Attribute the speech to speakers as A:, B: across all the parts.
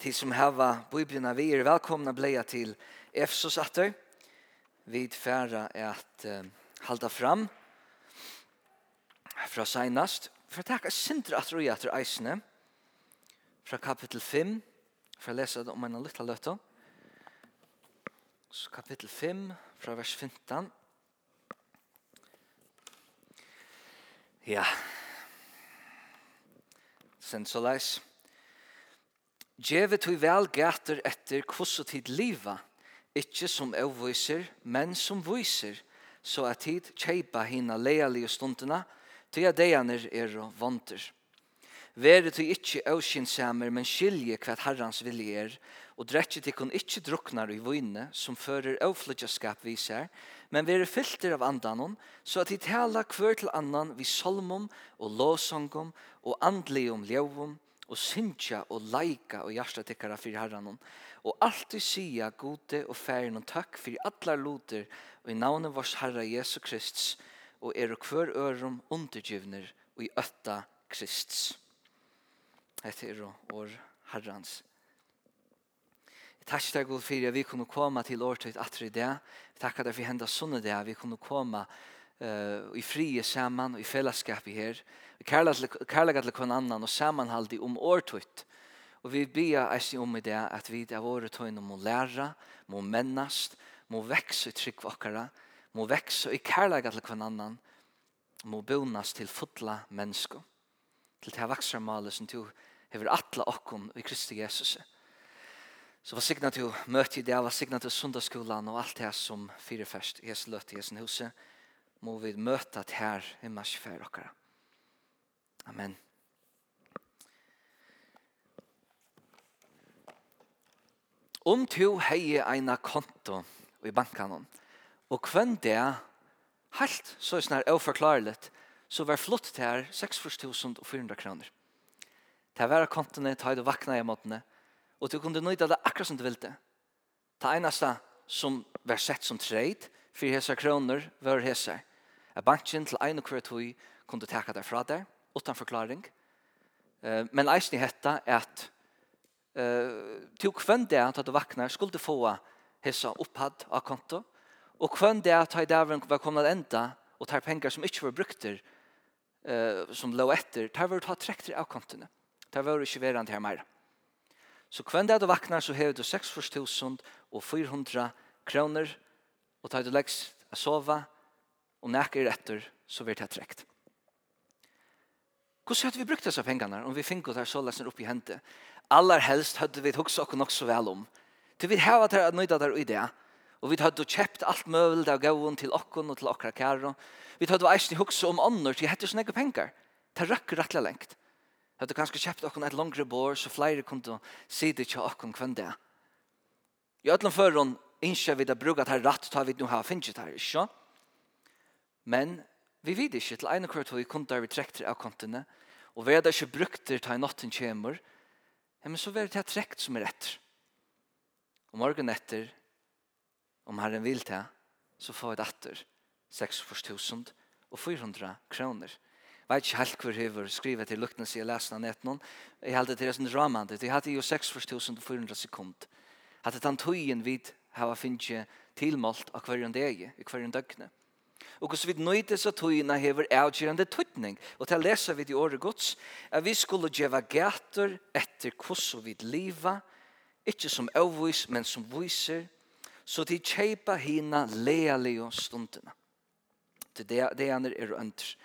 A: til som hava bibeln vi er velkomna bleia til Efsos atter. Vi færa at uh, halda fram fra seinast. For takk er sindra at roi atter eisne fra kapittel 5 for å lese det om en liten løtta. Så kapittel 5 fra vers 15. Ja. Sen så leis. Gjeve tog vel gater etter hvordan tid liva, ikkje som avviser, men som viser, så at tid kjeipa hina leialige stundina, til at deianer er og vanter. Vere tog ikkje avskinsamer, men skilje hva herrans vilje er, og drekje til kun ikkje druknar i vune, som fører avflytjaskap viser, men vere fylter av andanon, så at tid tala hver til annan vi solmum og låsongum og andlium ljøvum, og syntja og leika og hjärsta tikkara fyrir herran og alltid sia gode og færin og takk fyrir allar luter og i navnet vårs herra Jesu Krists og er og hver ørum undergivner og i ötta Krists. Hette er og år herrans. Takk til deg, god fyrir at vi kunne komme til året til atre i det. Takk at vi henda sunne det, vi kunne komme til uh, i frie saman, i fellesskap i her, kærlega til kvann annan og samanhaldi om årtøyt. Og vi bia eisni om i det at vi av året tøyne må læra, må mennast, må vekse i trygg okkara, må vekse i kærlega til kvann annan, må bonast til fotla mennesko, til det vaksarmalet som du hever atla okkom i Kristi Jesus. Så var signa til møte i det, var signa til sundagsskolan og alt det som firefest, Jesu i Jesu huset, må vi møte at her i marsjfer dere. Amen. Om to heie eina konto i bankanon, og kvenn det, helt så er snar overklarelig, så var flott til her 6.400 kroner. Det var kontene, ta du vakna i måtene, og du kunne nøyda det akkurat som du ville. Det eneste som var sett som treid, for hese kroner var hese at banken til ein og kvart hui kunne teka derfra der, utan forklaring. Uh, men eisen i hetta at uh, til hvem det at du vaknar skulle få hessa opphad av konto, og hvem det at du var kommet enda og tar penger som ikke var brukter, uh, som lå etter, tar vi ta trekter av kontene. Tar vi ikke verand her mer. Så hvem det at du vaknar så hever du 6 400 kroner, og tar du leggs a sova, og nekker etter, så blir det trekt. Hvordan hadde vi brukt disse pengene om vi fikk det så lesen opp i hentet? Aller helst hadde vi hukset oss nok så vel om. Til vi hadde vært at nøyde der i det, og vi hadde kjøpt alt møvel der gavun til okken og til okra kære. Vi hadde eisen hukset om ånder til hette sånne penger. Det røkker rettelig lengt. Vi hadde kanskje kjøpt okken et langere bår, så flere kunne si det til okken hvem det. I ødelen føren innskjer vi det bruket her rett, tar vi nå her finnes det her, ikke sant? Men vi vet ikke til ene kvart vi kunne der vi trekter av kontene, og vi hadde ikke brukt det til natten kommer, men så var det trekt som er etter. Og morgen etter, om Herren vil til, så får vi det etter 6.000 og 400 kroner. Jeg vet ikke helt hvor jeg har skrivet til luktene siden jeg leser den etter noen. Jeg held det som dramaet. Jeg hadde jo 6 400 sekund. Hadde den tøyen vid hava finnes tilmålt av hver en dag, i hver en døgnet og hvordan vi nøyde av togene hever avgjørende tøytning. Og til å lese vi i året gods, at vi skulle gjøre gater etter hvordan vi lever, ikke som avvis, men som viser, så de kjeipa hina lealige stundene. Til det, det andre er ønter.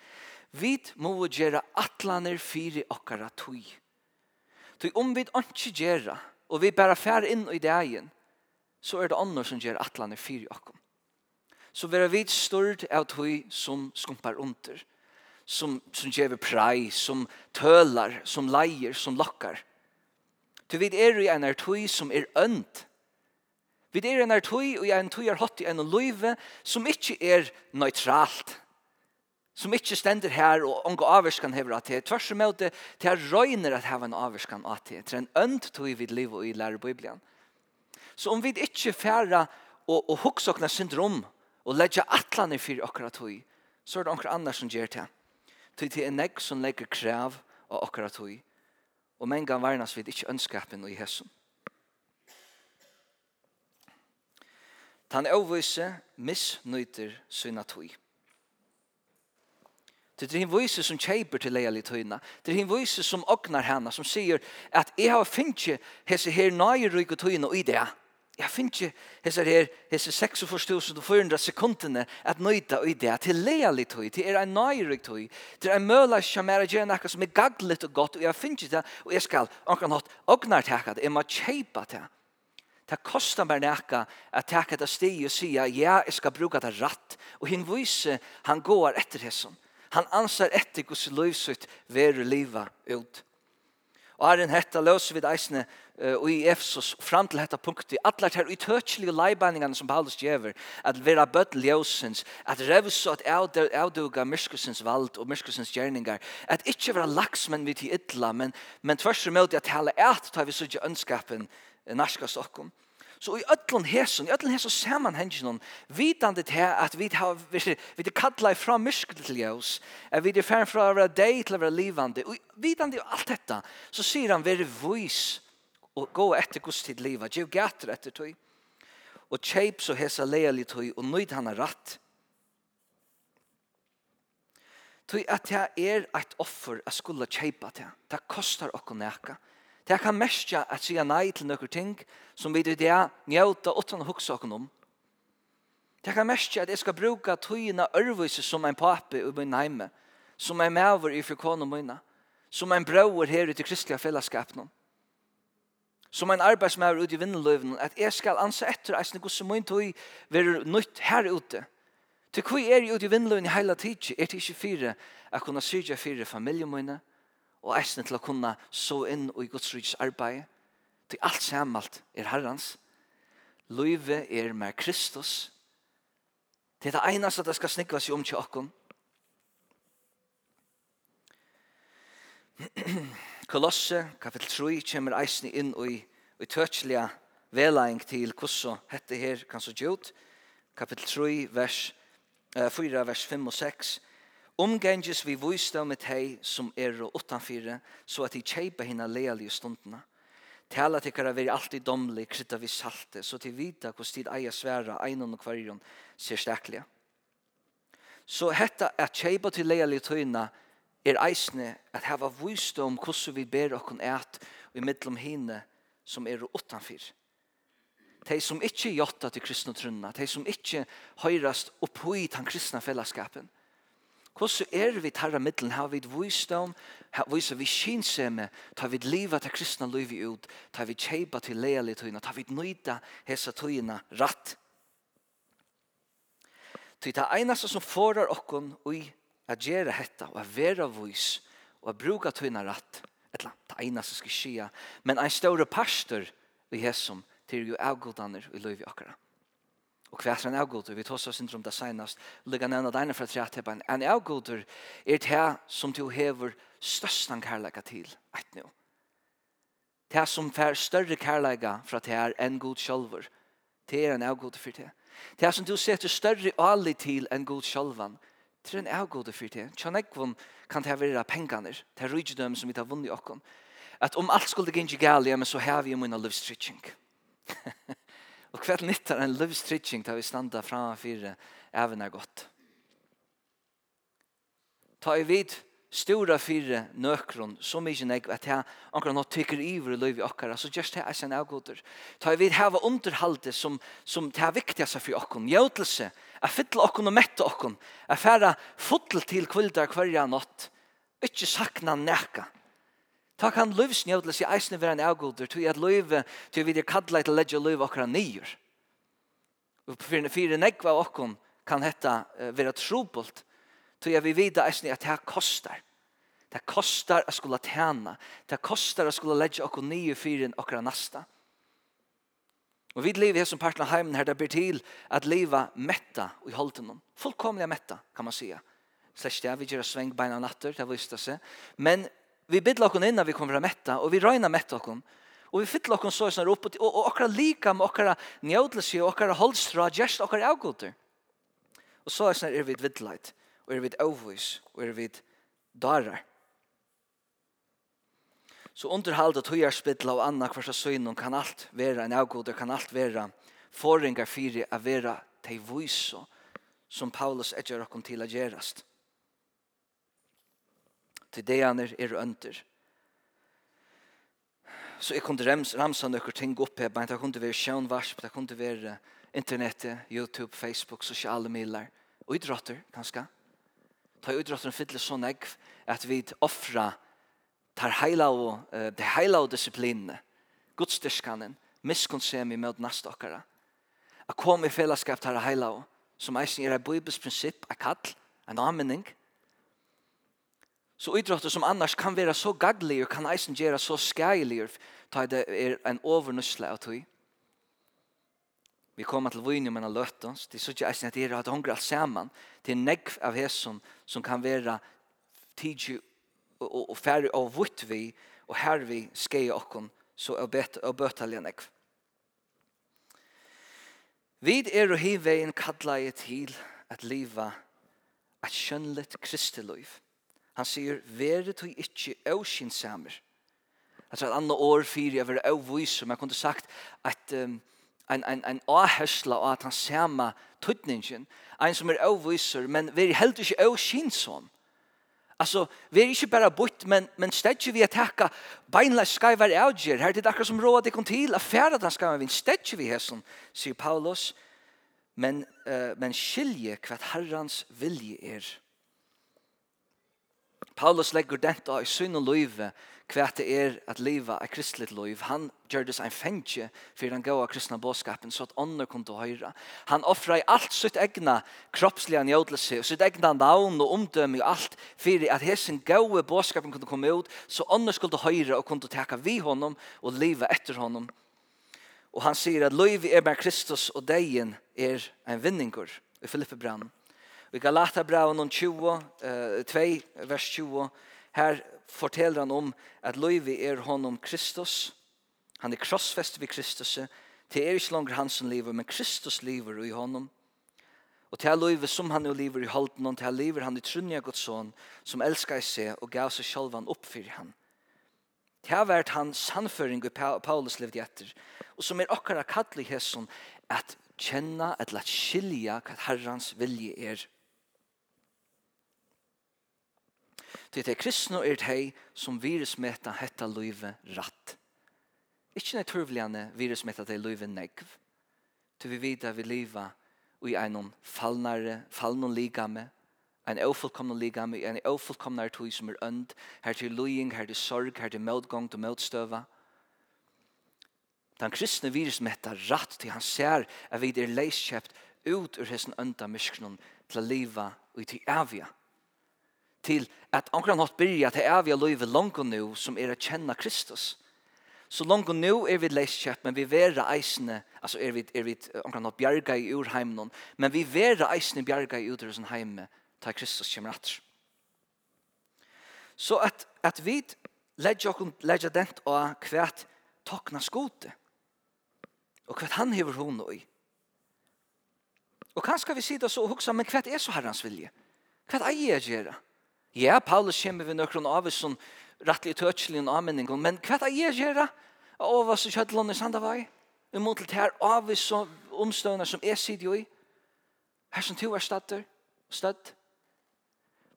A: Vi må gjøre atlaner fire okkara tøy. Tøy om vi ikke gjøre, og vi bare fær inn i dagen, så er det andre som gjør atlaner fire okkara så vera vi stort av tog som skumpar under, som, som gjør prei, som tølar, som leier, som lokkar. Du vet, er i en er tog som er ønt. Vi er en er tøy og en tøy er hatt i en løyve som ikke er nøytralt, som ikke stender her og unge averskan hever at det. Tvers og møte det er røyner at hever en averskan at det. Til en ønt tog vid liv og i lærer Bibelen. Så om vi ikke færa og, og huksokna syndrom og leggja atlanir fyrir okkara tui, så er det onkra annar som gjer det. Tui til en negg som legger krav av okkara tui, og mengan varnas vid ikkje ønskapen og i hesson. Tan avvise misnøyter syna tui. Det er hin vise som kjeiper til leia litt høyna. Det er hin vise som ognar henne, som sier at jeg har finnje hese her nøyryk og tøyna i. Det jeg finner ikke hese her, hese 46.400 sekundene at nøyta i det, til lealig tøy, til er en nøyrig tøy, til en møla som er gjerne akkur som er gaglet og godt, og jeg finner ikke det, og jeg skal ankan hatt ognar teka det, jeg må kjeipa det. Det kostar meg nekka at teka det steg og sija, ja, jeg skal bruka det ratt, og hinn vise, han går etter hesson. Han ansar etter hos løysutt veru liva ut. Og er en hetta løs vid eisne uh, i Efsos fram til hetta punkti. Atler her utøtselige leibeiningene som Paulus gjever, at vera bøtt ljøsens, at revs at avduga myrskusens vald og myrskusens gjerningar, at ikkje vera laksmenn vid til ytla, men, men tvers imot at tala et tar vi sudja ønskapen narskast okkom. Så i ötlun hesun, i ötlun hesson samanhengen vitandi til at vi har vi det kallar fra myskel til ljós, at vi det færn fra vera dei til vera livandi, Og vitande alt detta, så sier han veri vois og gå etter Guds tid liva, gjev gater etter tøy. Og kjeip så hesa leali tøy og nøyd han er ratt. Tøy at jeg er eit offer at skulle kjeipa til, Det kostar okko neka, Det Det kan mestja at sige nei til nokre ting som vi det er njøta utan hugsa hukse om. Det kan mestja at jeg skal bruka tøyina ørvise som ein pappa i min heime, som ein maver i frikånen mine, som en brauer her ute i kristelige fellesskapen, som ein arbeidsmaver ute i vinneløven, at jeg skal ansa etter eisne gosse min tøy være nytt her ute. Til hva er jeg ute i vinneløven i heila tid? Er det ikke fire at kunne syrja fire familien og eisne til å kunne så inn og i Guds rydds arbeid. Til alt samalt er Herrens. Løyve er med Kristus. Det er det eneste det skal snikva seg om til åkken. Kolosse, kapittel 3, kommer eisne inn og i, i tøtselige velaing til hvordan dette her kan så gjort. Kapittel 3, vers, uh, 4, vers 5 og 6. Omgänges vi viste med et hei som er og utanfyre, så at de kjeipa hina lealige stundene. Tala til kara veri alltid domlig, krytta vi salte, så til vita hos tid eia sværa, einon og kvarjon, ser stekliga. Så hetta at kjeipa til lealige tøyna er eisne at heva viste om hvordan vi ber okkon et og i mittlom hine som er og utanfyre. De som ikke jotta til kristne trunna, de som ikke høyrast opphøyt tan kristna fellesskapen, Hvordan er vi tarra middelen? Har vi visdom? Viser vi kinsemme? Tar vi livet til kristna liv ut? Tar vi kjeipa til leali tøyna? Tar vi nøyda hesa tøyna ratt? Ty det einaste som forar okkon ui a gjera hetta og a vera vis og a bruka tøyna ratt etla, det einaste skal skja men ein større pastor i hessum til jo avgodaner i livet okkara. Og hva er en avgoder? Vi tar oss syndrom det senest. Ligger nevna dine fra tredje til En avgoder er det som du hever største kærleika til. et nu. Det som får større kærleika fra det her enn god sjølver. Det er en avgoder for det. Det som du setter større ali til enn god sjolvan. Det er en avgoder for det. Tjanekvon kan det være pengene. Det er rydgjødøm som vi tar vunnet i okkon. At om alt skulle gynge gale, men så har vi jo minna livstrytjeng. Hahaha. Og hva nyttar en livstrygging til vi standa framfor even er godt. Ta i vid stora fire nøkron, så mykje nek, at jeg anker nå tykker iver i løyvi okkara, så just det er sin avgoder. Ta i vid heva underhalde som, som det er viktigast for okkon, jødelse, a fytle okkon og mette okkon, a færa fotel til kvildar kvarja natt, ikkje sakna neka, Ta kan livsnjødelse i eisne være en avgulder, til at løyve, til vi er kallet til ledje løyve okra nyer. Og for nekva av okkon kan hetta være trobult, til at vi vita eisne at det kostar. Det kostar at skulle tjene. Det kostar at skulle ledje okra nye fyren okra nasta. Og vi lever her som parten av heimen her, det blir til at leva metta i holden. Fullkomliga metta, kan man säga. Slash det, vi gjør sveng beina natter, det visste seg. Men vi bidla inn innan vi kommer að metta, og vi røyna metta okon, og vi fytla okon så sånn opp, og, og okkara lika med okkara njødlesi, og okkara holdstra, gjerst okkara avgulter. Og så er sånn er vi vidleit, og er vi avvis, og er vi darar. Så underhalda og tøyarspidla og anna kvarsa søgnum kan alt vera en avgulter, kan alt vera forringar fyri a vera tei vuiso, som Paulus etjar okkom til a gjerast til deaner er under. Så jeg kunne rems, ramsa noen ting opp her, men det kunne være sjønvarsp, det kunne være internettet, YouTube, Facebook, sosiale miler, og idrotter, kanskje. Ta idrotter fyller sånn egg at vi offra tar heila og, uh, de heila og disiplinene, godstyrskanen, miskonsemi med nastokkara. A kom i fellesskap tar heila og, som eisen er et bibelsk prinsipp, a kall, en anmenning, Så idrotter som annars kan være så gaglige og kan eisen gjøre så skeilige ta det er en overnusle av tog. Vi kommer til vunne med en løtt oss. Det er så ikke eisen at det er at hongre alt sammen til en negg av hæsson som kan være tidsi og, og færre av vutt vi og her vi skei okkon så er bøt, er bøtalja negg. Vi er og hivveien kallar jeg til at liva at kjønnlet kristeluiv. Han sier, «Vere tog ikkje åkinsamer». Jeg tror at andre år fyrir jeg var avvis, men jeg kunne sagt at um, en, en, en avhøsla og at han sama tøtningen, en som er avviser, men vi er helt ikke avkinsom. Altså, vi er ikke bare bort, men, men stedet vi er takka, beinleis skal være avgjør, her er det akkurat som råd det kom til, affæret han skal være vinn, stedet vi er som sier Paulus, men, uh, men skilje hva herrans vilje er. Paulus legger dette i synd og løyve hva det er at liva er kristelig løyve. Han gjør det seg en fengje for den gode kristne båtskapen så at ånder kom til å høre. Han offrer i alt sitt egna kroppslige njødelse og sitt egna navn og omdømme og alt for at hesen gode båtskapen kunne komme ut så ånder skulle høre og kunne teka vi honom og liva etter honom. Og han sier at løyve er med Kristus og degen er en vinninger i Filippe Brann. I Galaterbraven om 20, eh, 2, vers 20, her forteller han om at løyvi er honom Kristus. Han er krossfest vid Kristus. Det er ikke langer han som lever, men Kristus lever i honom. Og til løyvi som han jo lever i holden, og til lever han i trunnja Guds son, som elskar seg og gav seg sjálvan opp for han. Det har vært hans sannføring i Paulus levd etter, og som er akkurat kattelig hesson at kjenne, at la skilja hva herrans vilje er Til det kristne er det som virusmeta hetta løyve ratt. Ikke naturligene virusmeta det løyve negv. Til vi vidar vi liva i en fallnare, fallnare ligame, en ofullkomna ligame, en ofullkomnare tog som er ønd, her til løying, her til sorg, her til møtgång, til møtstøva. Den kristne virusmeta ratt til han ser at vi er leiskjøpt ut ur hessen ønda mysknen til å liva og til avgjørt til at omkring hatt byrja til evig og løyve langt og nu som er å kjenne Kristus. Så langt og nu er vi leiskjøp, men vi vera eisene, altså er vi, er vi omkring hatt bjerga i urheimen, men vi vera eisene bjerga i utrøsen heime til Kristus kommer atter. Så at, at vi legger okkur legger dent av hvert tokna skote, og hvert han hever hon og i. Og kanskje vi sier det så og huksa, men hvert er så herrans vilje? Hvert eier jeg gjøre? Ja, Paulus kommer ved nøkron av oss som rettelig tøtselig en anmenning, men hva er jeg gjør? Og hva som kjøtt i sandavai? Vi må til her av oss som omstående som er sidig i. Her som to er støtter, støtt.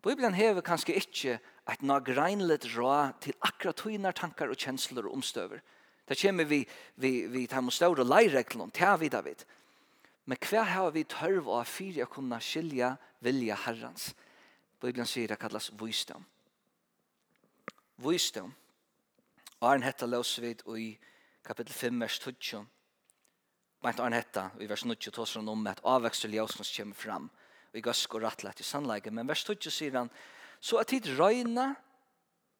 A: Bibelen hever kanskje ikke at nå greinlet rå til akkurat tøyner tankar og kjensler og omstøver. Da kommer vi, vi, vi tar mot større leireglene, det vi David. Men hva har vi tørv av fire å kunne skilja vilja herrens? Bibelen sier det kallas visdom. Visdom. Og Arne hetta løser vi i kapittel 5, vers 12. Bant Arne hetta, i vers 20, tås han om at avvekst og ljøsens kommer fram. Og i gøsk og rattlet i sannleike. Men vers 12 sier han, så at tid røyna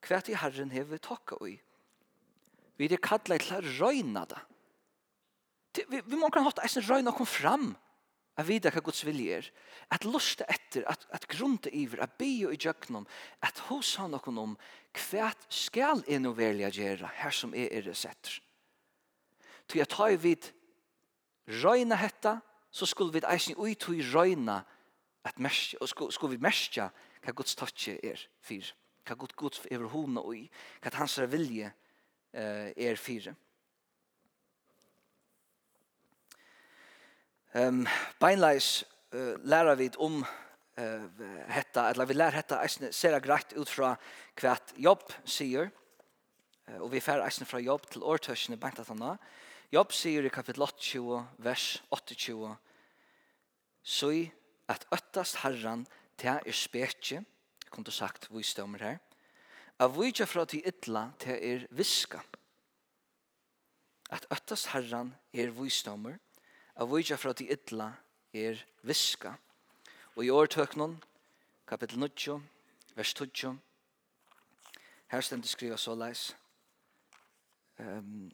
A: hva til Herren hever takka i. Vi er kallet til å røyna det. Vi, vi må kan hatt eisen røyna kom fram. Vi at vite hva Guds vilje er, at lusta etter, at, at grunda iver, at bio i djøknum, at hos han okkur om hva skal er nå velja gjerra her som er er setter. Til jeg tar vid røyna hetta, så skulle vi eisen ui tui røyna at merskja, og skulle, skulle vi merskja hva Guds tøtje er fyr, hva Guds Guds er hona ui, hva hans vilje uh, er fyr. Ehm um, beinleis uh, læra vit om eh uh, hetta eller vi lær hetta eisne sera grætt ut fra kvært jobb sier. Uh, og vi fer eisne fra jobb til ortøsjene beinta tanna. Jobb sier i kapitel 8 vers 28. Sui at øttast herran til er spekje, du sagt visdommer her. Av vujtja fra til ytla til er viska. At øttast herran er visdommer, av vujja fra til ytla er viska. Og i årtøknon, kapittel 9, vers 20, her stendt skriva så leis. Um,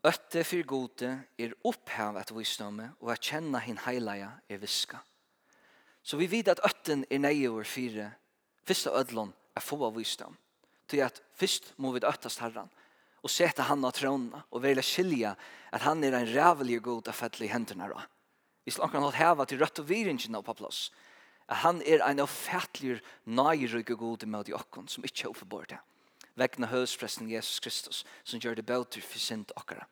A: Ötte fyr gode er opphav at visdomme, og at kjenna hin heilaja er viska. Så vi vet at ötten er nei over fire, fyrst ödlon er få av visdom. Til at fyrst må vi öttast herran, og sette han av trona og velge skilja at han er en rævelig god av fettel i hendene. Da. Vi skal akkurat heva til rødt og viringene på plass. At han er en avfattelig og god med de okken som ikke er overbord det. Vekna Jesus Kristus som gjør det bøter for synd okkara.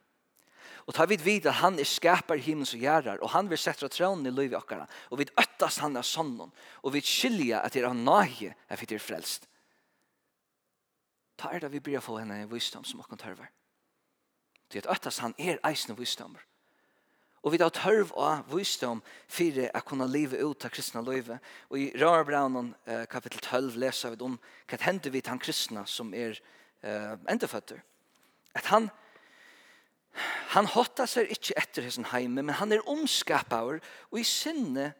A: Og ta vi vid at han er skapar himmels og gjerrar, og han vil sette trånene i livet okkara, og vi øttast han av sånnen, og vi skilja at det er av nøye at det er frelst ta er det vi blir få henne en visdom som åkken tørver. Til at han er eisende visdommer. Og vi da tørv av visdom for å kunne leve ut av kristna løyve. Og i Rarbraunen eh, kapittel 12 leser vi om hva hender vi til han kristna som er eh, endeføtter. At han han hotar seg ikke etter hessen heime, men han er omskapar og i sinne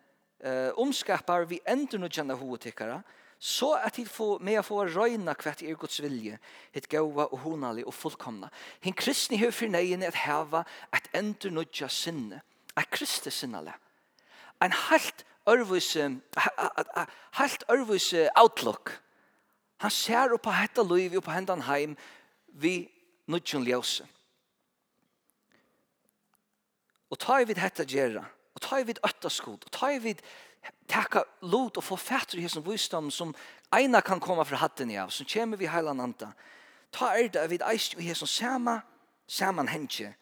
A: eh, omskapar vi ender noe kjenne hovedtikkere. Og så at tid får med å få røyna kvett er Guds vilje, et gaua og honalig og fullkomna. Hinn kristni hef for negin at heva at endur nudja sinne, et kristi sinnale. En halt ørvise, halt ørvise outlook. Han ser upp på hetta liv og på hendan heim vi nudjon ljøse. Og ta i vid hetta gjerra, og ta i vid öttaskod, og ta i vid taka lot og få fætter i hesson visdom som eina kan komme fra hatten av, som kommer vi heila nanta, Ta er det vid eist i hesson sama, saman hentje,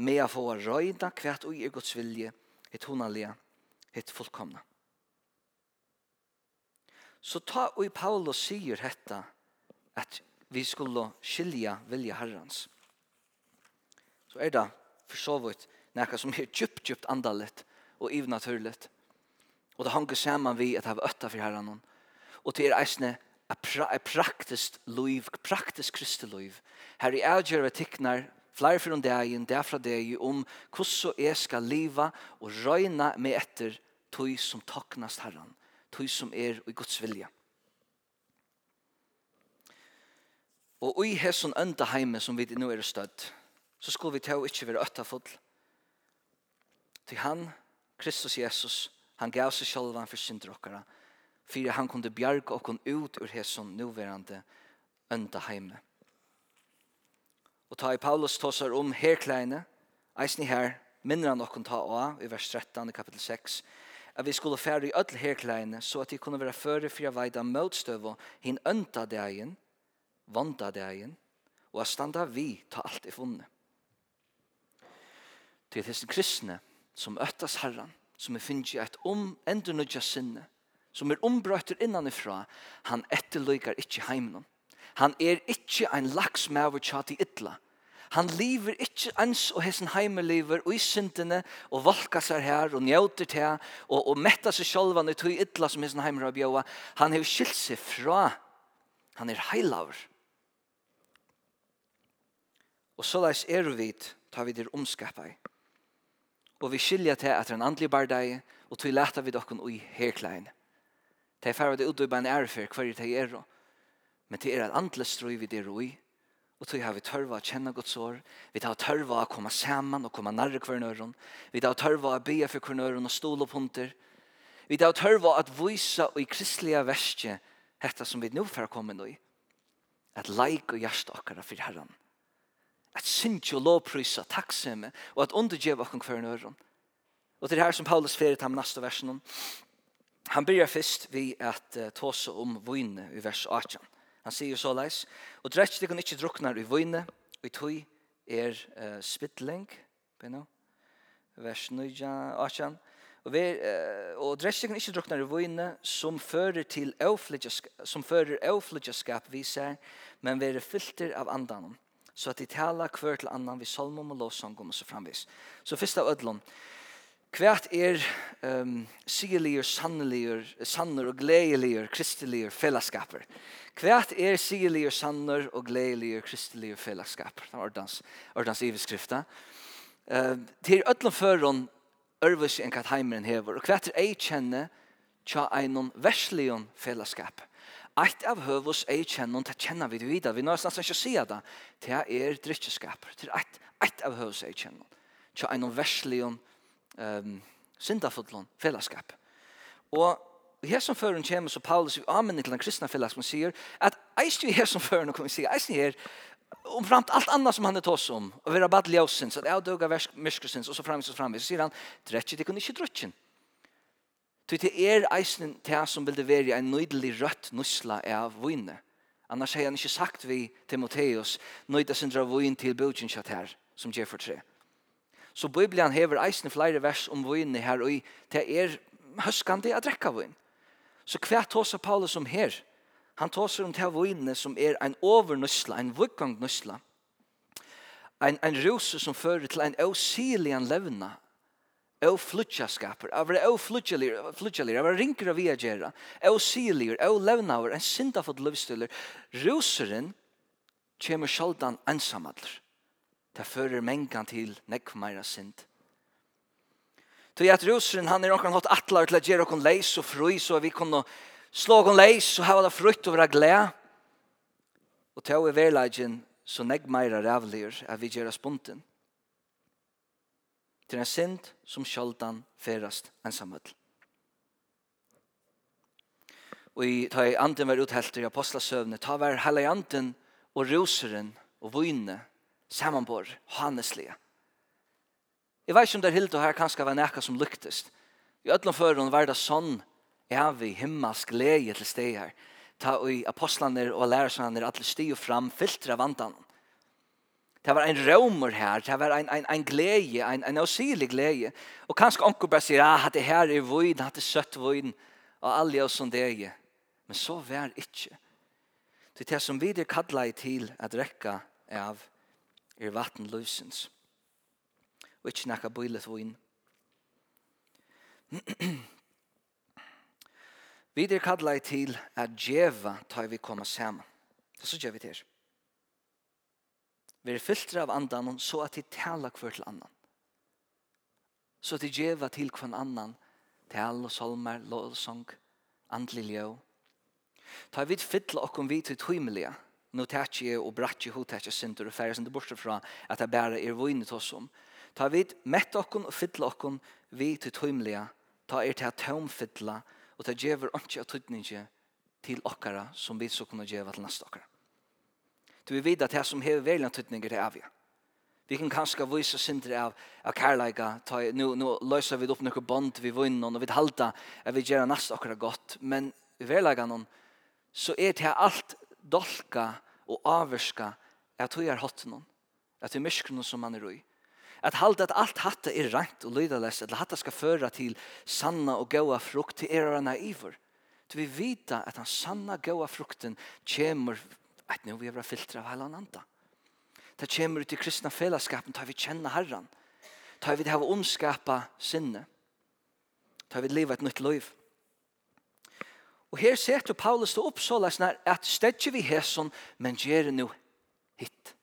A: med å få røyda kvært og i Guds vilje, et honalia, et fullkomna. Så ta og i Paulus sier hetta, at vi skulle skilja vilja herrans. Så er det for så vidt, nekka som er djupt, djupt andalet og ivnaturligt, Og det hanger sammen vi at hava øtta for herren. Og til er eisne er pra, praktisk liv, praktisk kristeluiv. Her i avgjør vi tiknar flere for om dagen, derfra deg, om hvordan jeg skal liva og røyna med etter tog som taknast herren, tog som er i Guds vilja. Og i hesson ønda heime som vi nå er stødd, så skulle vi ta og ikke være øttafull. Til han, Kristus Jesus, Han gav seg sjálvan for syndrokkara, for han kunde bjarga okkon ut ur hesson nuverande ønda heime. Og ta i Paulus tåsar om herkleine, eisni her, minner han okkon ta av i vers 13 i kapitel 6, at vi skulle fære i ødel herkleine, så at de kunne være føre fyrir veida møtstøv og hin ønda degen, vanda degen, og at standa vi ta alt i funnet. Til hessen kristne som øttas herran, som er finnes et om endur nødja sinne, som er ombrøtter innanifra, han etterløyker ikke heimen. Han er ikke en laks med tjat i ytla. Han lever ikke ens og hessen heimeliver og i syndene og valka seg her og njøter til og, og metta seg sjolvan i tog ytla som hessen heimer bjøa. Han har skilt seg fra. Han er heilaver. Og så leis er vi, tar vi det omskapet og vi skilja til at en andlig bardeg, og til leta vi dokken ui herklein. Det er færre det utdøy bein ærefer hver det er, men det er et andlig strøy vi det ui, og til har vi tørva å kjenne Guds år, vi tar tørva å komme saman og komme nærre hver nøren, vi tar tørva å be for hver nøren og stole på hunter, vi tar tørva at vysa og i kristelige verste, hetta som vi nå får komme nøy, at leik og hjerte okkara for herren, at synge og lovprysa takksemme og at undergjeva okken hver nøyron. Og det er her som Paulus fyrir til ham neste versen. Han byrjar fyrst vi at uh, tåse om vune i vers 18. Han sier så leis, og drekk kan ikkje druknar i vune, og i tøy er uh, spittling, beno, vers 9, 18, og, vi, uh, og drekk deg ikke druknar i vune, som fører til som fører euflidjaskap vi ser, men vi er fylter av andan, så at de taler hver til annan vi salmum og lovsangum og så framvis. Så først av ødlom, hvert er um, sigelier, sannelier, sanner og gledeligur, kristelier, fellesskaper. Hvert er sigelier, sanner og gledeligur, kristelier, fellesskaper. Det var ordens, ordens iveskrifta. Uh, til ødlom føron ørvis enn katheimeren hever, og hvert er ei kjenne tja einon verslion fellesskap. Eit av høvus ei kjennon, det kjenner vi det videre. Vi nøyest nesten ikke sier det. Det er drittjeskaper. Det er eit, eit av høvus ei kjennon. Tja en verslion, um, syndafodlon, fellesskap. Og her som føren kommer, så Paulus i anmenner til den kristna fellesskap, sier at eist vi her som føren, og kommer vi sier, eist vi her, om framt allt annat som han är tås om och vi har bara ljusens och det är döga myrskusens och så framvis och framvis så säger han drätje det kunde inte drätjen Ty til er eisen til som vil det være en nøydelig rødt nusla av vunne. Annars har han ikke sagt vi Timotheus, nøyda sindra vunne til bøtjenskjatt her, som gjør for tre. Så Bibelen hever eisen flere vers om vune her, og til er høskande at drekka vun. Så hva tåser Paulus om her? Han tåser om til vune som er en overnusla, en vuggang nusla. En, en ruse som fører til en avsilian levna, og flutjaskaper, av det og flutjalir, av rinker av via gjerra, og silir, og levnaver, en sindafot løvstiller, ruseren kommer sjaldan ensamadler. Det fører mengan til nekvmeira sind. Så at roseren, han er noen hatt atlar til at gjøre noen leis og fru, så vi kunne slå noen leis og hava det frutt og være gled. Og til å i verleggen, så negmeira rævlir at vi gjør spunten til en synd som sjaldan ferast ensamhøll. Og i ta i anden var uthelt i apostlasøvne, ta var hella i anden og roseren og vune samanbor, haneslige. Jeg vet ikke om det er hilt og her kanskje var nekka som lyktest. I ødlom føren var det sånn, evig vi himmelsk leie til steg her. Ta i apostlene og lærersvaner, atle stig fram, filtra vandan. Det var en romer her, det var en, en, en glädje, en, en avsilig glädje. Og kanskje onker bare sier, ah, det her er vøyden, det er søtt vøyden, og alle oss som det er. Men så vær ikke. Det er det som vi er kallet til at rekka av er vatten løsens. Og ikke nekka bøylet vøyden. vi er kallet til at djeva tar vi komme sammen. Så gjør vi det her. Vi er fylter av andan så at de taler hver til annan. Så at de djeva til hver annan tal og solmer, lovsang, andelig ljø. Ta vi fylla okkom vi til tøymelige, nu tætje og bratje hotätje synder og færre synder bortsett fra at det bare er vunnet oss om. Ta vi mett okkom og fylla okkom vi til tøymelige, ta er til tøymfylla og ta gjever ikke av tøytninge til okkara som vi så kunne djeva til neste okkara. Du vil vite at det som hever veldig tøtninger er avgjør. Vi kan kanskje vise synder av, av kærleika. Ta, nu, nu løser vi opp noen bond vi vinner og vi halda at vi gjør nast akkurat godt. Men i verleika noen, så er det alt dolka og avvirska at vi er hatt noen. At vi er mysker noen som man er ui. At halda at alt hatta er rent og lydeless, at hatta skal føre til sanna og gaua frukt til er og naivor. Du vil vita at den sanna gaua frukten kommer at nu vi er filtra av heilan anda. Det kommer ut i kristna fellesskapen, tar vi kjenna herran, tar vi det her omskapa sinne, tar vi livet et nytt liv. Og her setter Paulus det opp så løsne at stedje vi hæsson, men gjer nu hitt.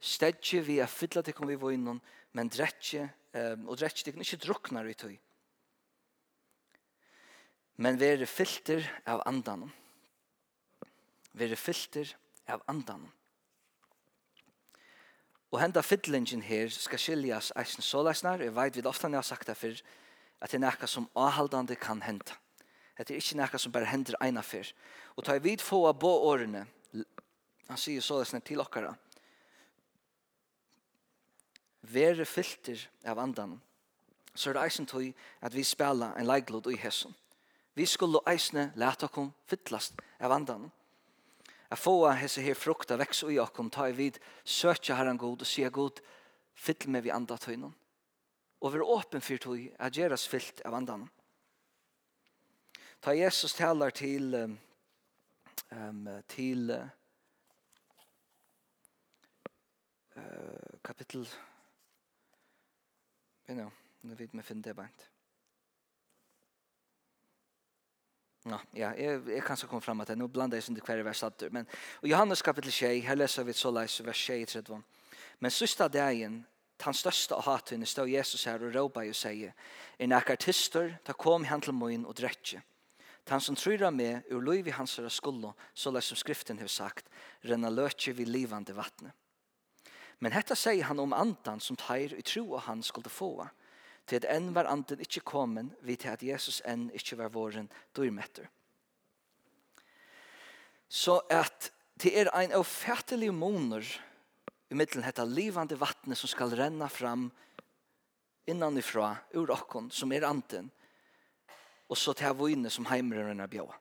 A: Stedje vi er fylla til kom vi var innom, men dretje, um, og dretje det ikke drukne i tøy. Men vi er filter av andan vere filter av andan. Og henda fyllingen her skal skiljas eisen såleisnar, jeg vet vi ofta jeg har sagt det før, at det er nekka som avhaldande kan henda. Det er ikke nekka som bare hender eina før. Og ta vid få av bå årene, han sier såleisnar til okkara, være filter av andan, så er det eisen tog at vi spela en leiglod i hesson. Vi skulle eisne leta okkom fyllast av andan. Jeg får hese her frukta veks ui og ta i vid, søtja herran god og sier god, fyll meg vi andre tøynen. Og være åpen for tøy, er gjeras fyllt av andan. Ta Jesus talar til, um, til uh, kapittel, you know, nu vet vi finne det bare Ja, ja, jeg, jeg kan så komme fram at det. Nå blander jeg sånn til hver vers satter. Men i Johannes kapittel 6, her leser vi så leis vers 6, 31. Men sista dagen, den største av hatene, stod Jesus her og råpa og sier, «En akartister, ta kom han til moin og dretje. Han som tror av meg, ur liv i hans høyre skullo, så leis som skriften har sagt, renna løtje vi livande vattnet. Men hetta sier han om andan som teir i tro av han skulle få til at enn var anden ikkje komin, vi til at Jesus enn ikkje var våren dyrmetter. Så at det er ein ofertelig moner i middelen hetta livande vattnet som skal renna fram innanifra ur okkon som er anden og så til vøyne som heimrøren er bjåa.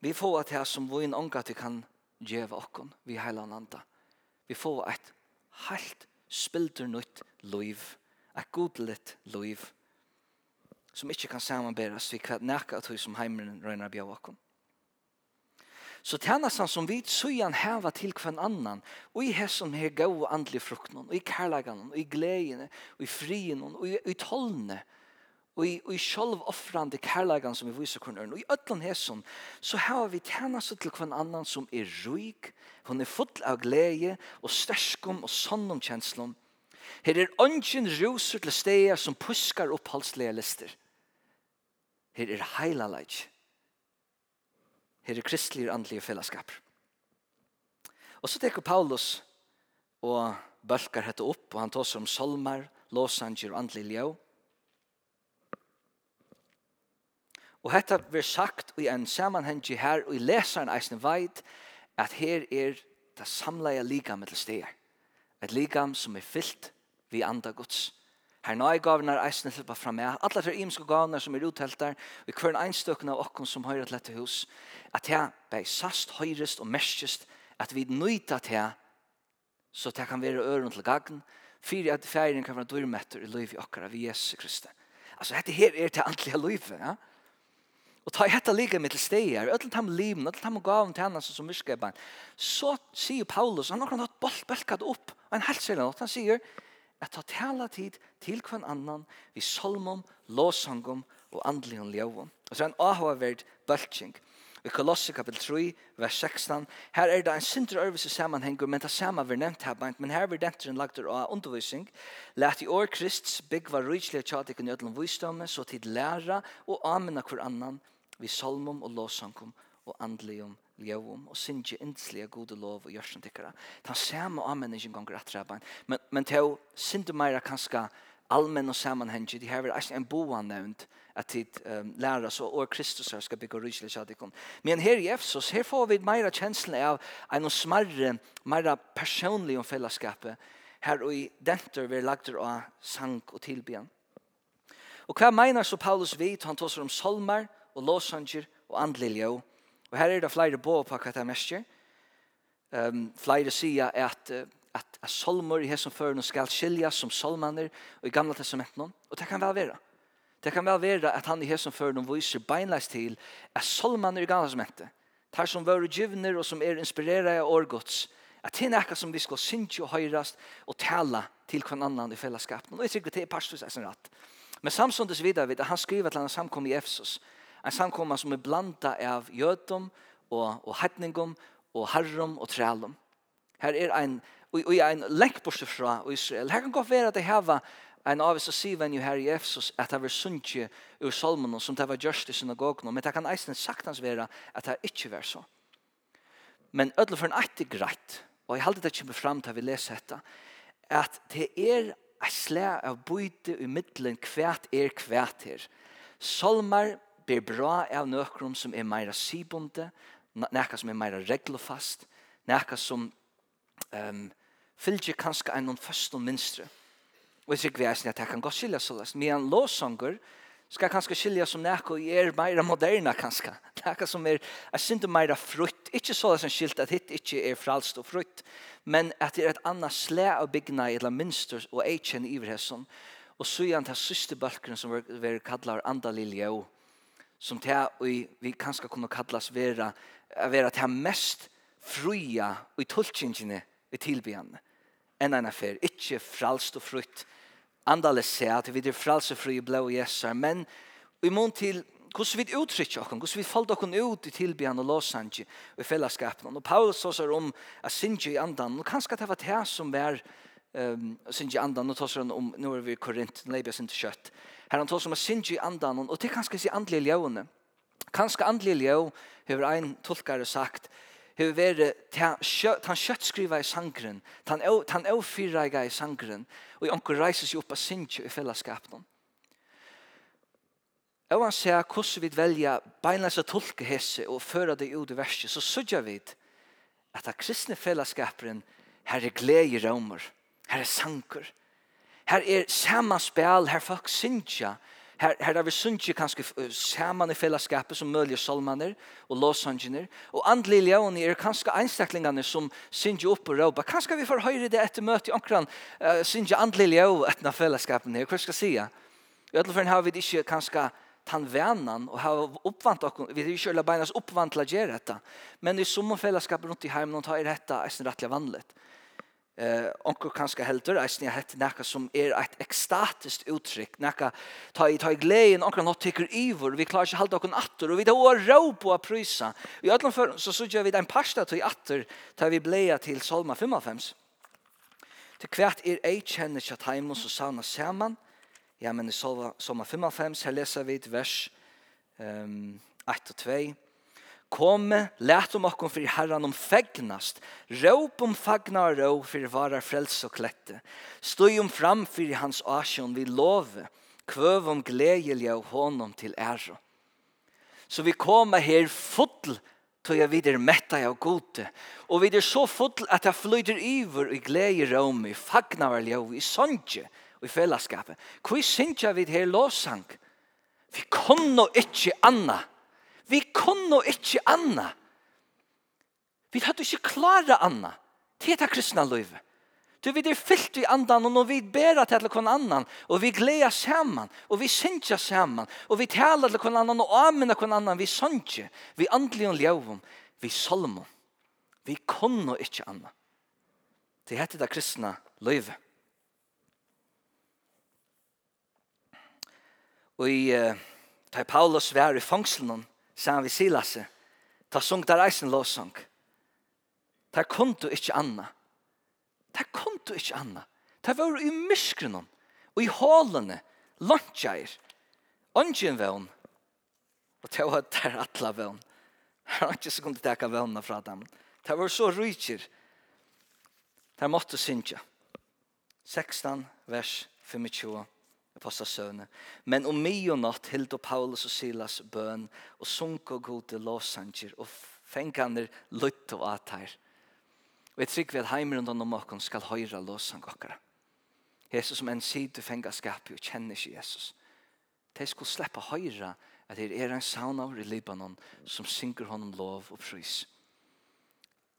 A: Vi får at her som vøyne ånga til kan djeva okkon vi heilan anda. Vi får et helt spilder nytt liv et godligt liv som ikke kan samanberes vi kvart nækka at som heimren røyner bjør åkken. Så tjenestene han som vi søyan heva til hver annan, og i hesson her gau andelig frukten, og i kærleggene, og i gledene, og i frien, og i, i tolne, og i, og i sjolv offrande kærleggene som vi viser kun ørn. Og i ötlan hesson, så heva vi tjenestene til hver annan som er ruik, hun er full av glede, og sterskom, og sånn om kjenslom, Her er ønsken ruser til steder som puskar opp halslige lister. Her er heilaleik. Her er kristelige andlige fellesskap. Og så teker Paulus og bølkar hette opp, og han tar som solmar, låsanger og andlige ljø. Og hetta blir sagt i en sammanhengi her, og i lesaren eisne veit, at her er det samleie ligam til steder. Et ligam som er fyllt vi anda Guds. Her nøye gavene er eisene til å fra meg. Alle tre imenske gavene som er uttelt der, og i en enstøkken av okken som høyre til dette hus, at jeg bei sast, høyrest og mestest, at vi nøyta til så det kan være øren til gagn, fyrir at feiren kan være dyrmetter i liv i okkara vi Jesus Kristi. Altså, dette her er til antlige livet, ja? Og ta hetta liga mitt steg her, öll tam liven, öll tam gaven til henne som myrskaparen. Så sier Paulus, han har hatt boltbelkat upp, og en helselige nåt, han sier, at ta tala tid til kvann annan vi solmum, låsangum og andligen ljøvom. Og så er en avhaverd bøltsing. I Kolosser kapitel 3, vers 16, her er det en sindre øvelse sammenhenger, men det samme vi nevnt her, men her vi denteren lagt av undervisning. Læt i år Krists byggva rydselige tjatikken i nødlom visdomme, så tid læra og amena hver annan vi solmum og låsangom og andligum ljøvum og synge indslige gode lov og gjørsen tikkara. Ta samme avmenningen gonger rett rabbein. Men, men til syndu meira kanska allmenn og sammanhengi, de har vært en boan nevnt at de um, læra så og Kristus her skal bygge ryslig kjadikon. Men her i Efsos, her får vi meira kjenslen av en smarre, meira personlig om fellesskapet her og i denter vi lagt av sang og tilbyen. Og hva mener så Paulus vidt? Han tåser om solmar og låsanger og andelig ljøv Og her er det flere bå på hva det er mest. Um, flere sier at, at, at solmer i hessen føren skal skiljas som solmaner og i gamla testamenten. Og det kan vel være. Det kan vel være at han i hessen føren viser beinleis til at solmaner i gamla testamentet Tar som våre givner og som er inspirerade av årgods. At det er som vi skal synge og høyrast og tala til hver annan i fellesskapen. Og jeg tykker det er pastus er sin rett. Men samståndes videre vid at han skriver til han samkom i Efsos en samkomma som er blanda av jötum og, og hettningum og harrum og trælum. Her er ein, og, og ein lengt bortse fra Israel. Her kan godt være at det heva en av oss sier jo her i Efsos at det var sunnje ur salmen som det var gjørst i synagogen, men det kan eisen saktans være at det ikke var så. Men ødel for en etter greit, og jeg heldig det kommer fram til vi leser dette, at det er et slag av bøyde i middelen kvært er kvært her. Salmer ber bra av nøkrum som er meira sibonde, nekka som er meira reglofast, nekka som um, fylgjer kanskje enn noen først og minstre. Og jeg sikker vi eisen at jeg kan godt skilja så lest. Men en låsanger skal kanskje skilja som nekka og er meira moderna kanske. Nekka som er, jeg synes meira frutt. Ikke så lest en skilt at hitt ikke er fralst og frutt, men at det er et annat slæ av byggna eller minster og eikjen iverhesson. Og så er det siste balken som vi kallar andalilje og som det vi, vi kanske kunne kallas vera, vera det mest fruja i tolkingene i tilbyen enn en affær, inte fralst og frutt. Andale se at vi er fralst og fru i blå jesser, men i mån til hvordan vi uttrykker oss, hvordan vi faller oss ut i tilbyen og låsange og i fellesskapen. Og Paulus sier om at synge i andan, og kanskje det var det som var er um, synge andan, og tar han om, nu er vi i Korint, nu sin til kjøtt. Her han tåser om å synge andan, og det kanskje si andlige ljøvene. Kanskje andlige ljøv, hever ein tolkare sagt, hever vere kött skriva i sangren, tan fyra i sangren, og i onker reises jo opp av synge i fellesskapen. Og han sier hvordan vi velger beinleis å tolke hese og føre det ut i verset, så sørger vi at det kristne fellesskaperen her er glede i romer. Her er sanker. Her er samanspel, her folk synsja. Her, her er vi synsja kanskje saman i fellesskapet som mølje solmaner og låsanger. Og andelig ljøen er kanskje einstaklingene som synsja opp og råpa. Kanskje vi får høyre det etter møte i omkran uh, synsja andelig ljøen etter fellesskapet her. Hva skal jeg sige? I ødelføren har vi det ikke kanskje tan vænan og har uppvant och vi er ju själva beinas uppvantla ger detta. Men i som fällskap runt i heimen och tar i detta är sin rättliga vanligt. Eh, onkel kanske helter eisne jeg hette nekka som er ett ekstatiskt uttrykk, nekka ta i, ta i gleden, onkel nått tykker ivor, vi klarer ikke hålla okkun atter, og vi tar ro på a prysa. I ödlan før, så sudja vi den parsta til atter, ta vi bleia til Salma 55. Til hvert er ei kjenner kjatt heimus og sauna saman, ja, men i Salma 55, her leser vi et vers um, 1 og 2, Komme, let om okkom fyrir herran om fegnast, råp om fagna og rå fyrir varar frels og klette, Stoi om fram fyrir hans asjon vi love, kvøv om gledelja og honom til æro. Så vi kommer her fotl tog jeg videre metta av gode, og videre så fotl at jeg flyter iver og gleder om i fagna og rå, i sondje og i fellesskapet. Hvor synes jeg vi her låsang? Vi kan nå ikke anna, Vi kunne ikke anna. Vi hadde ikke klare anna. Det er det kristne livet. Du vi er fyllt i andan og når vi ber til alle annan og vi gleder sammen og vi synger sammen og vi taler til kon annan og amener kon annan vi sanger vi andelig og ljøvum, vi salmo vi kunne ikke anna det heter det kristne løyve og i uh, da Paulus var i fangselen sa han vi ta sung der eisen lovsang. Ta kon du ikkje anna. Ta kon du ikkje anna. Ta var i myskrenon, og i hålene, lantjair, ongen vevn, og ta var der atla vevn. Her var ikke så kunne teka vevna fra dem. Ta var så rujtjer, ta måtte synkja. 16 vers 25 fasta søvne. Men om midjonatt hildo Paulus og Silas bøn og sunko gode låsanger og fenganer lutt og atær. Og jeg trykker vi at og noen skal høyre låsang okkara. Jesus som en side fengar skapet og kjenner ikke Jesus. De skulle slippe høyre at det er en sauna i Libanon som synger honom lov og pris.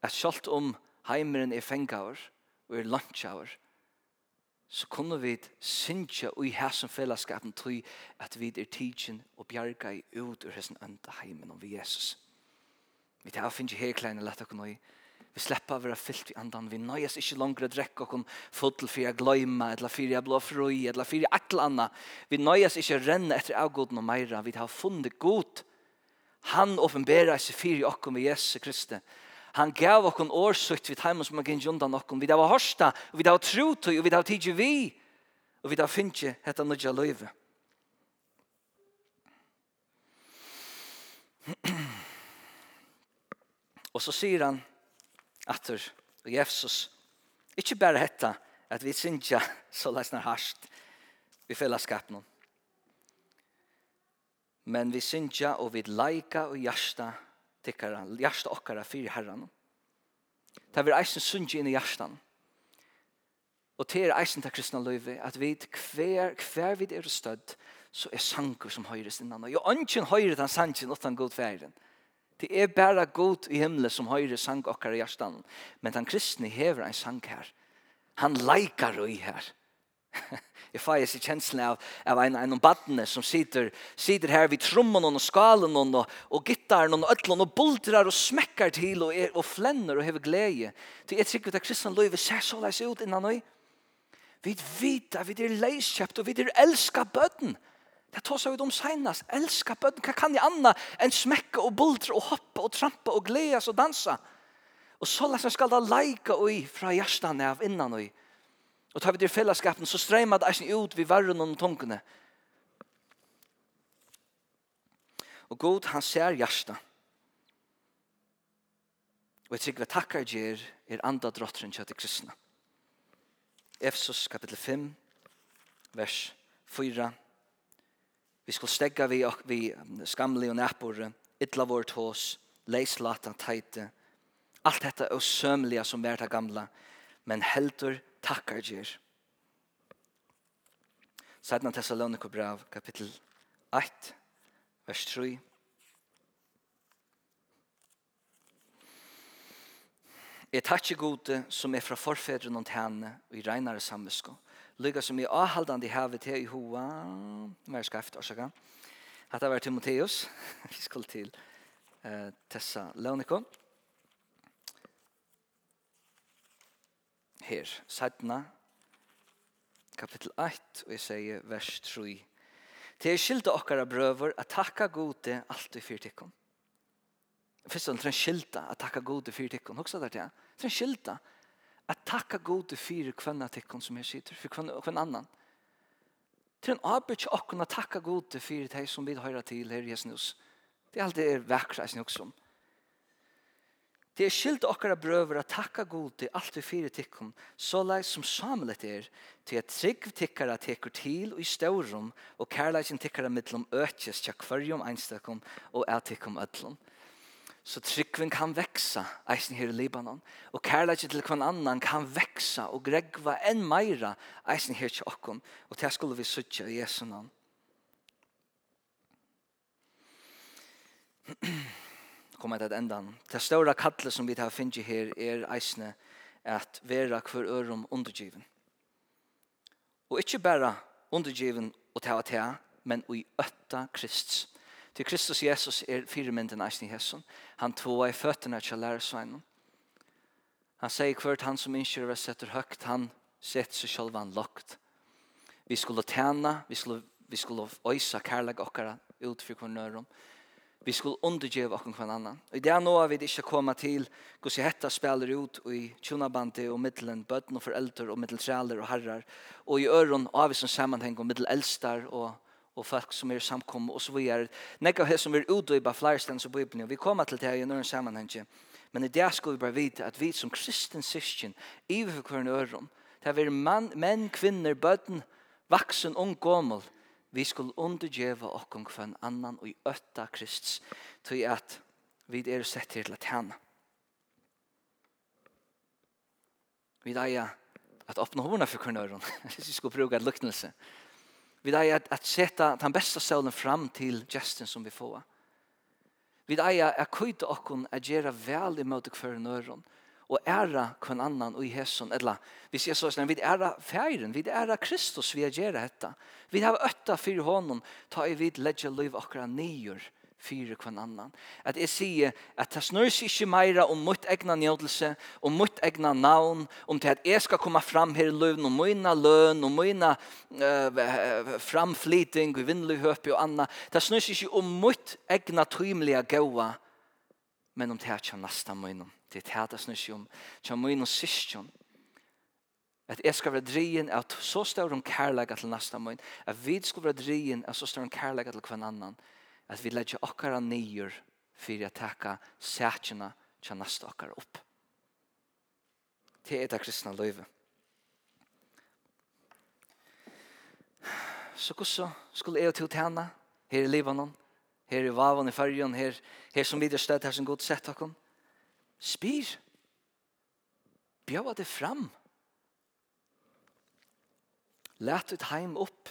A: At selv om heimeren er fengar og er lunchaur, så kunne vi synge i hæsen fellesskapen til at vi er tidsen og bjerga i ut ur hessen enda heimen om vi Jesus. Vi tar finnes her kleine lett og nøy. Vi slipper å være fyllt i andan. Vi nøyes ikke langere å drekke og fotel for jeg gløyme, eller for jeg blå frøy, eller for jeg akla anna. Vi nøyes ikke å renne etter avgåden og meira. Vi tar funnet god. Han åpenberer seg for i med Jesus Kristus Han gav okkon årsukt vid heimen som han gynnt undan okkon. Vi da var hørsta, og vi da var trotøy, og vi da var tidsi vi. Og vi da finnje hetta nødja løyve. og så sier han atter og Jesus, ikkje berre hetta at vi syndja så leisner harst i fellesskapen. Men vi syndja og vi leika og hjärsta tikkara, hjärsta okkara fyrir herran. Det er eisen sundje inn i hjertan. Og det er eisen til kristna løyve, at vi hver, hver vid er stødd, så er sankur som høyres innan. Jo, ønsken høyre den sanken utan god færen. Det er bare god i himmelen som høyre sang okkara i hjertan. Men den kristne hever en sang her. Han leikar i her. Jeg får ikke kjenslen av, av en, en av badene som sitter, sitter her vid trommen og skalen og, og gittaren og øtlen og bultrar og smekkar til og, er, og flenner og hever glede. Til jeg trykker at av kristne løyve ser så leis ut innan nøy. Vi vet at vi er leiskjøpt og vi er elska bøtten. Det tar seg ut om senast. Elska bøtten. Hva kan jeg anna enn smekka og bultra og hoppe og trampa og gledes og dansa? Og så leis skal da leika i fra hjertene av innan nøy Og tar vi til fellesskapen, så streimer det ikke ut vi varren og tungene. Og god, han ser hjertet. Og jeg trykker vi takkar gjer er andre drotteren til kristne. Efsos kapittel 5, vers 4. Vi skal stegga vi, vi skamli og næpore, ytla vårt hos, leislata, teite, alt dette er sømlige som vært gamla, men heldur takkar gjer. Sætna Thessalonika brev, kapittel 8, vers 3. Jeg takkje gode som er fra forfedren og henne og i regnare samvisko. Lykke som er avhaldande i havet til i hoa. Mer skreft, orsaka. Hatta var Timotheus. Vi skal til eh, Tessa Launikon. her. Sætna, kapittel 1, og jeg sier vers 3. Det er skilda okkara brøver at takka gode alt i fyrtikken. Først og fremst skilda at takka gode fyrtikken. Hoksa der til, det er skilda at takka gode fyrir kvanna tikkun som her sitter, for kvann, kvann annan. Til en arbeid okkona takka gode fyrir deg som vi høyra til her i Jesnus. Det er alltid er vekkra i snukk Det er skilt okkara brøver at takka god til alt vi fyrir tikkum, så lai som samlet er, til at trygg tikkara tekur til og i staurum, og kærleikin tikkara mittlum økjes tja kvarjum einstakum og er tikkum ötlum. Så tryggven kan veksa, eisen her i Libanon, og kærleikin til kvann annan kan veksa og gregva enn meira, eisen her til okkom, og til skulle vi sutja i Jesu navn. kommer til endan. Det stora kallet som vi har finnet her er eisene at vera hver ørum undergiven. Og ikke bare undergiven og ta og ta, men i øtta Kristus. Til Kristus Jesus er firemynden eisen i hesson. Han tåa i føttene til lærersveinen. Han sier hvert han som innkjører setter høgt, han setter seg selv han lagt. Vi skulle tjene, vi skulle, vi skulle øyse kærlighet okkara ut for hver nørum vi skulle undergjøve okken hver annan. Og i det er nå vi ikke kommer til hvordan hetta spiller ut i tjonabandet og middelen bøtten og foreldre og middeltræler og herrar. Og i øren av som sammenheng og middelelstar og, og folk som er samkommet og så videre. Nekka av det som er utdøyba flerstens og Bibelen. Og vi kommer til det her i noen sammenheng. Men i det skal vi bare vite at vi som kristen syskjen, i hver øren, det er vi mann, menn, kvinner, bøtten, vaksen, ung, gommel, vi skulle undergjeva okkom kvann annan og i ötta Krists, tog at vi er sett til at henne. Vi eier at åpne hårene for kurnøren, hvis vi skulle bruke et luknelse. Vi eier at, at sette den beste sølen fram til gesten som vi får. Vi eier at køyde okkom at gjøre vel imot kurnøren, og og æra kvann annan og i hesson, eller vi jeg så sånn, vi æra færen, vi æra Kristus vi gjør dette. Vi har øtta fyrir honom, ta i vid ledja liv akkurat nyer fyrir kvann annan. At jeg sier at det snurr seg ikke meira om mitt egna njødelse, om mitt egna navn, om til at jeg skal komme fram her i løven, om mina løn, om mina uh, framflyting, vinnlig høpe og anna. Det snurr seg ikke om mitt egna tøymelige gaua, men om det er ikke nesten munnen. Det er det som ikke om, ikke om munnen. At jeg skal være drien av så større om kærlega til nesten munnen, at vi skal være drien av så større om kærlega til hver annan, at vi legger okkara nyer for å takke sætjene til nesten okkara opp. Det er det kristne løyve. Så hvordan skulle jeg til tjene her i Libanon? her i Vavan i Färjan, her, her som videre sted, her som god sett dere. Spyr. Bjøva det fram. Læt ut heim opp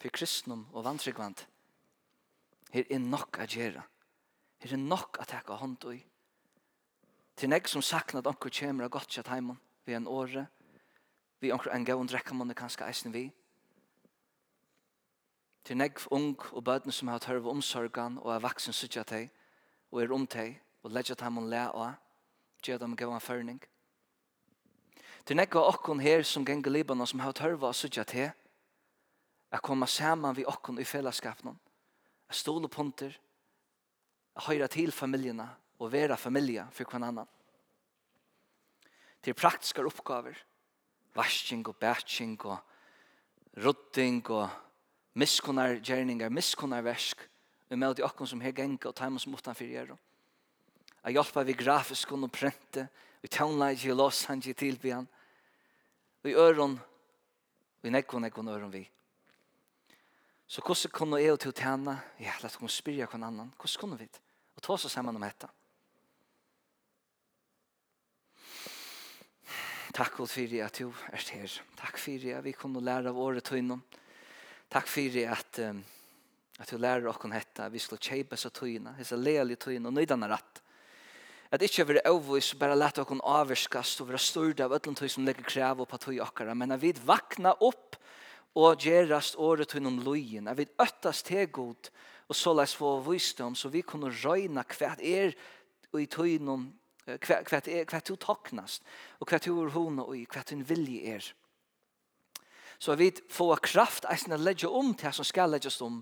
A: for kristnum og vantryggvand. Her er nok a gjera. Her er nok a teka hånd i. Til nek som saknat onkur og gott kjatt heimann vi en åre, vi onkur en gavund rekkamann kanska eisen vi, til negv ung og bøtene som har tørv omsorgan og er vaksen sutja teg og er om teg og ledja teg mun lea og gjør dem gav en førning. Til negv av okkon her som gengur Libanon som har tørv og sutja teg er koma saman vi okkon i fellesskapen er stole punter er høyra til familjena og vera familia for kvann annan. Til praktiska oppgaver, vasking og batching og rutting og miskunnar gjerningar, miskunnar versk, vi med i okkon som her genga og taimon som fyrir gjerra. A hjelpa vi grafisk og prente, vi tånleidje i Los Angeles tilbyan, vi øron, vi nekkon nekkon øron vi. Så hvordan kunne jeg til å tjene? Ja, la oss spyrja hver annan. Hvordan kunne vi? Og ta oss sammen om dette. Takk Gud for at du er her. Takk for at vi kunne lære av året tøynom. Takk Takk fyrir at, um, at du lærer okkon hetta, vi skal kjeipa seg tøyina, hessa leali tøyina og nøydana rett At ikkje vera overvis avvis, bare leta okkon og vera styrda av öllum tøy som legger krav på tøy okkara, men at vi vakna opp og gerast året tøyna om loyin at vi øttast til god og så leis få visdom, så vi kunne røyna hva er i tøy hva, hva, hva, hva, hva, hva, og hva, hva, hva, hva, og hva, hva, hva, er. Så vi får kraft eisen å legge om til som skal legges om,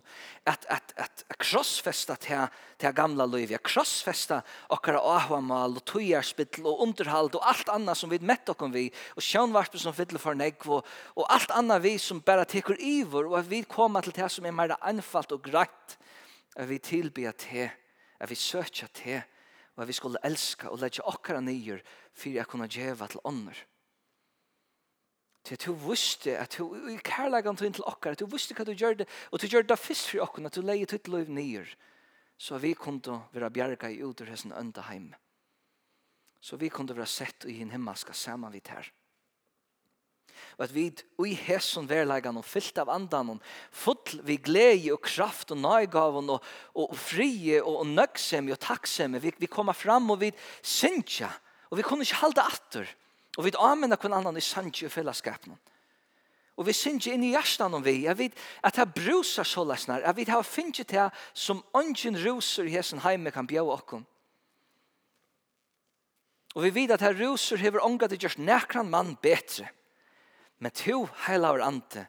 A: at, at, at krossfesta til, til gamla liv, at krossfesta okkara ahvamal og tøyarspittel og underhald og alt annet som vi mett okkom vi, og sjønvarpen som fyller for negv og, og alt annet vi som bare tekur ivor, og at vi kommer til det som er mer anfalt og greit, at vi tilbyr til, at vi søker til, og at vi skulle elska og legge okkara nyer for å kunne djeva til ånder. Til du visste at du i kærlegan tog inn til okkar, at du visste hva du gjør det, og du gjør det først for okkar, at du leie ditt liv nyer, så vi kunne være bjerga i uter hessen ønda heim. Så vi kunne være sett i en himmelska saman vidt her. Og at vi i hessen verlegan og fyllt av andan, full vi glede og kraft og nøygaven og, og, og frie og, og nøgsemi og takksemi, vi, vi kommer fram og vi synsja, og vi kunne ikke halda atter, og Og vi anmenna hvem annan i sanje og fellesskapen. Og vi synger inn i hjertan om vi. Jeg vet at det brusar så løsner. Jeg vet at jeg finner det som ungen ruser i hessen heime kan bjøve okkom. Og vi vet at det ruser hever unga det gjørs nekran mann betre. Men to heilaver ante,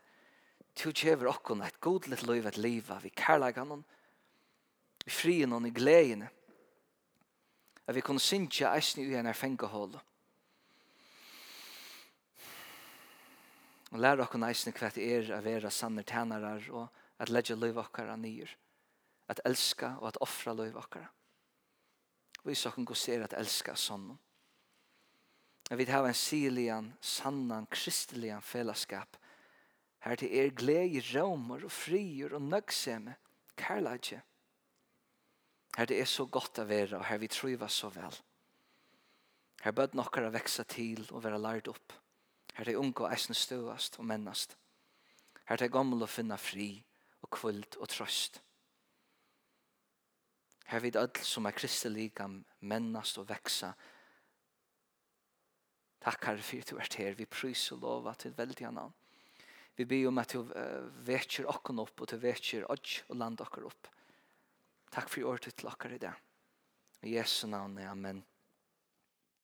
A: to kjever okkom et godlet liv et liv vi kærlegan hon, vi frien hon i gledene. At vi kunne synge eisen i en erfengehålet. Og lære okkur næsne hva det er å være sanne tænarar og at ledja løyv okkara nyer. At elska og at offra løyv okkara. så kan gå se at elska sånn. Jeg vil ha en silian, sannan, kristelian fellesskap. Her til er glede, romer og frier og nøgseme, kærleidje. Her det er så godt å være, og her vi trives så vel. Her bød nokkara veksa til og være lært opp. Her er unge og eisen støvast og mennast. Her er gammel å finne fri og kvult og trøst. Her vid öll som er kristeligam mennast og veksa. Takk herre for du ert her. Vi prys og lova til veldig annan. Vi ber om at du vekjer okken opp og du vekjer odj og land okker opp. Takk for året til okker i det. I Jesu navn, amen.